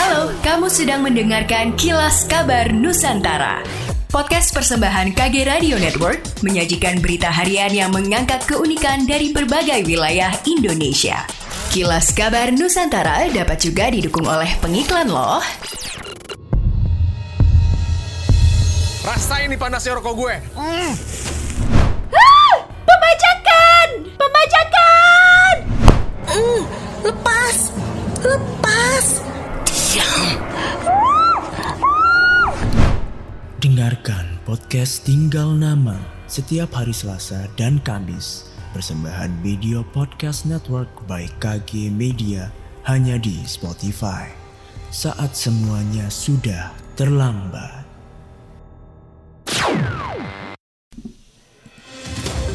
Halo, kamu sedang mendengarkan Kilas Kabar Nusantara. Podcast persembahan KG Radio Network menyajikan berita harian yang mengangkat keunikan dari berbagai wilayah Indonesia. Kilas Kabar Nusantara dapat juga didukung oleh pengiklan loh. Rasain nih panasnya rokok gue. Mm. Ah, pembajakan! Pembajakan! Mm, lepas! Lepas! Dengarkan podcast Tinggal Nama setiap hari Selasa dan Kamis. Persembahan video podcast network by KG Media hanya di Spotify. Saat semuanya sudah terlambat.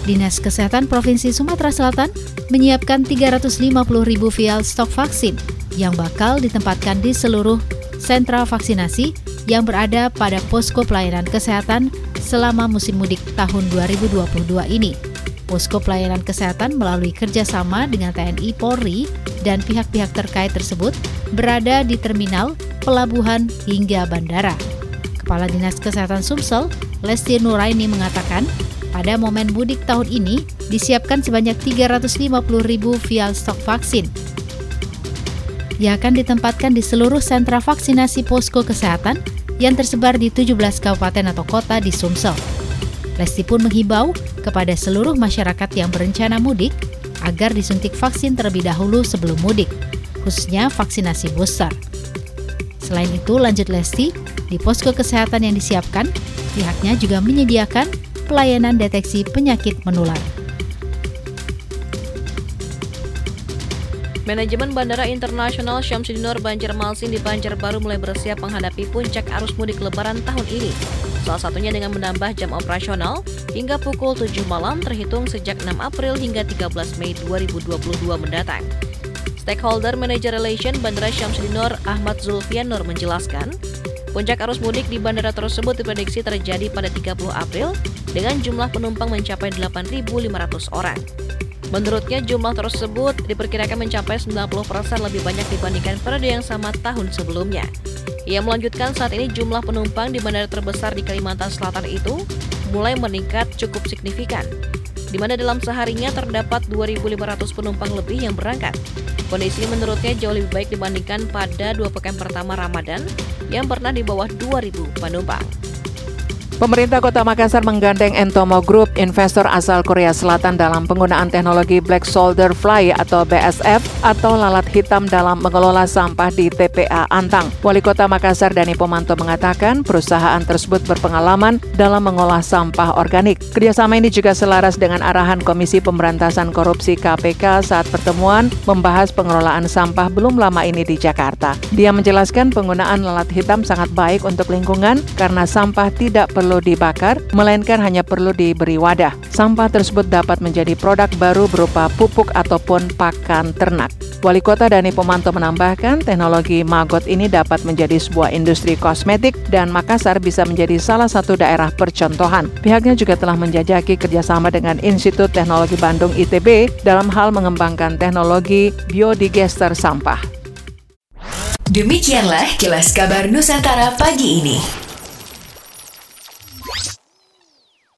Dinas Kesehatan Provinsi Sumatera Selatan menyiapkan 350 ribu vial stok vaksin yang bakal ditempatkan di seluruh sentra vaksinasi yang berada pada posko pelayanan kesehatan selama musim mudik tahun 2022 ini. Posko pelayanan kesehatan melalui kerjasama dengan TNI Polri dan pihak-pihak terkait tersebut berada di terminal, pelabuhan, hingga bandara. Kepala Dinas Kesehatan Sumsel, Lesti Nuraini mengatakan, pada momen mudik tahun ini disiapkan sebanyak 350 ribu vial stok vaksin. Ia akan ditempatkan di seluruh sentra vaksinasi posko kesehatan yang tersebar di 17 kabupaten atau kota di Sumsel. Lesti pun menghimbau kepada seluruh masyarakat yang berencana mudik agar disuntik vaksin terlebih dahulu sebelum mudik, khususnya vaksinasi booster. Selain itu, lanjut Lesti, di posko kesehatan yang disiapkan, pihaknya juga menyediakan pelayanan deteksi penyakit menular. Manajemen Bandara Internasional Syamsuddin Banjarmasin di Banjarbaru mulai bersiap menghadapi puncak arus mudik lebaran tahun ini. Salah satunya dengan menambah jam operasional hingga pukul 7 malam terhitung sejak 6 April hingga 13 Mei 2022 mendatang. Stakeholder Manager Relation Bandara Syamsuddin Ahmad Zulfian Nur menjelaskan, puncak arus mudik di bandara tersebut diprediksi terjadi pada 30 April dengan jumlah penumpang mencapai 8.500 orang. Menurutnya jumlah tersebut diperkirakan mencapai 90% lebih banyak dibandingkan periode yang sama tahun sebelumnya. Ia melanjutkan saat ini jumlah penumpang di bandara terbesar di Kalimantan Selatan itu mulai meningkat cukup signifikan, di mana dalam seharinya terdapat 2.500 penumpang lebih yang berangkat. Kondisi menurutnya jauh lebih baik dibandingkan pada dua pekan pertama Ramadan yang pernah di bawah 2.000 penumpang. Pemerintah Kota Makassar menggandeng Entomo Group, investor asal Korea Selatan dalam penggunaan teknologi Black Soldier Fly atau BSF atau lalat hitam dalam mengelola sampah di TPA Antang. Wali Kota Makassar Dani Pomanto mengatakan perusahaan tersebut berpengalaman dalam mengolah sampah organik. Kerjasama ini juga selaras dengan arahan Komisi Pemberantasan Korupsi KPK saat pertemuan membahas pengelolaan sampah belum lama ini di Jakarta. Dia menjelaskan penggunaan lalat hitam sangat baik untuk lingkungan karena sampah tidak perlu perlu dibakar, melainkan hanya perlu diberi wadah. Sampah tersebut dapat menjadi produk baru berupa pupuk ataupun pakan ternak. Wali Kota Dani Pomanto menambahkan, teknologi Magot ini dapat menjadi sebuah industri kosmetik dan Makassar bisa menjadi salah satu daerah percontohan. Pihaknya juga telah menjajaki kerjasama dengan Institut Teknologi Bandung ITB dalam hal mengembangkan teknologi biodigester sampah. Demikianlah kilas kabar Nusantara pagi ini.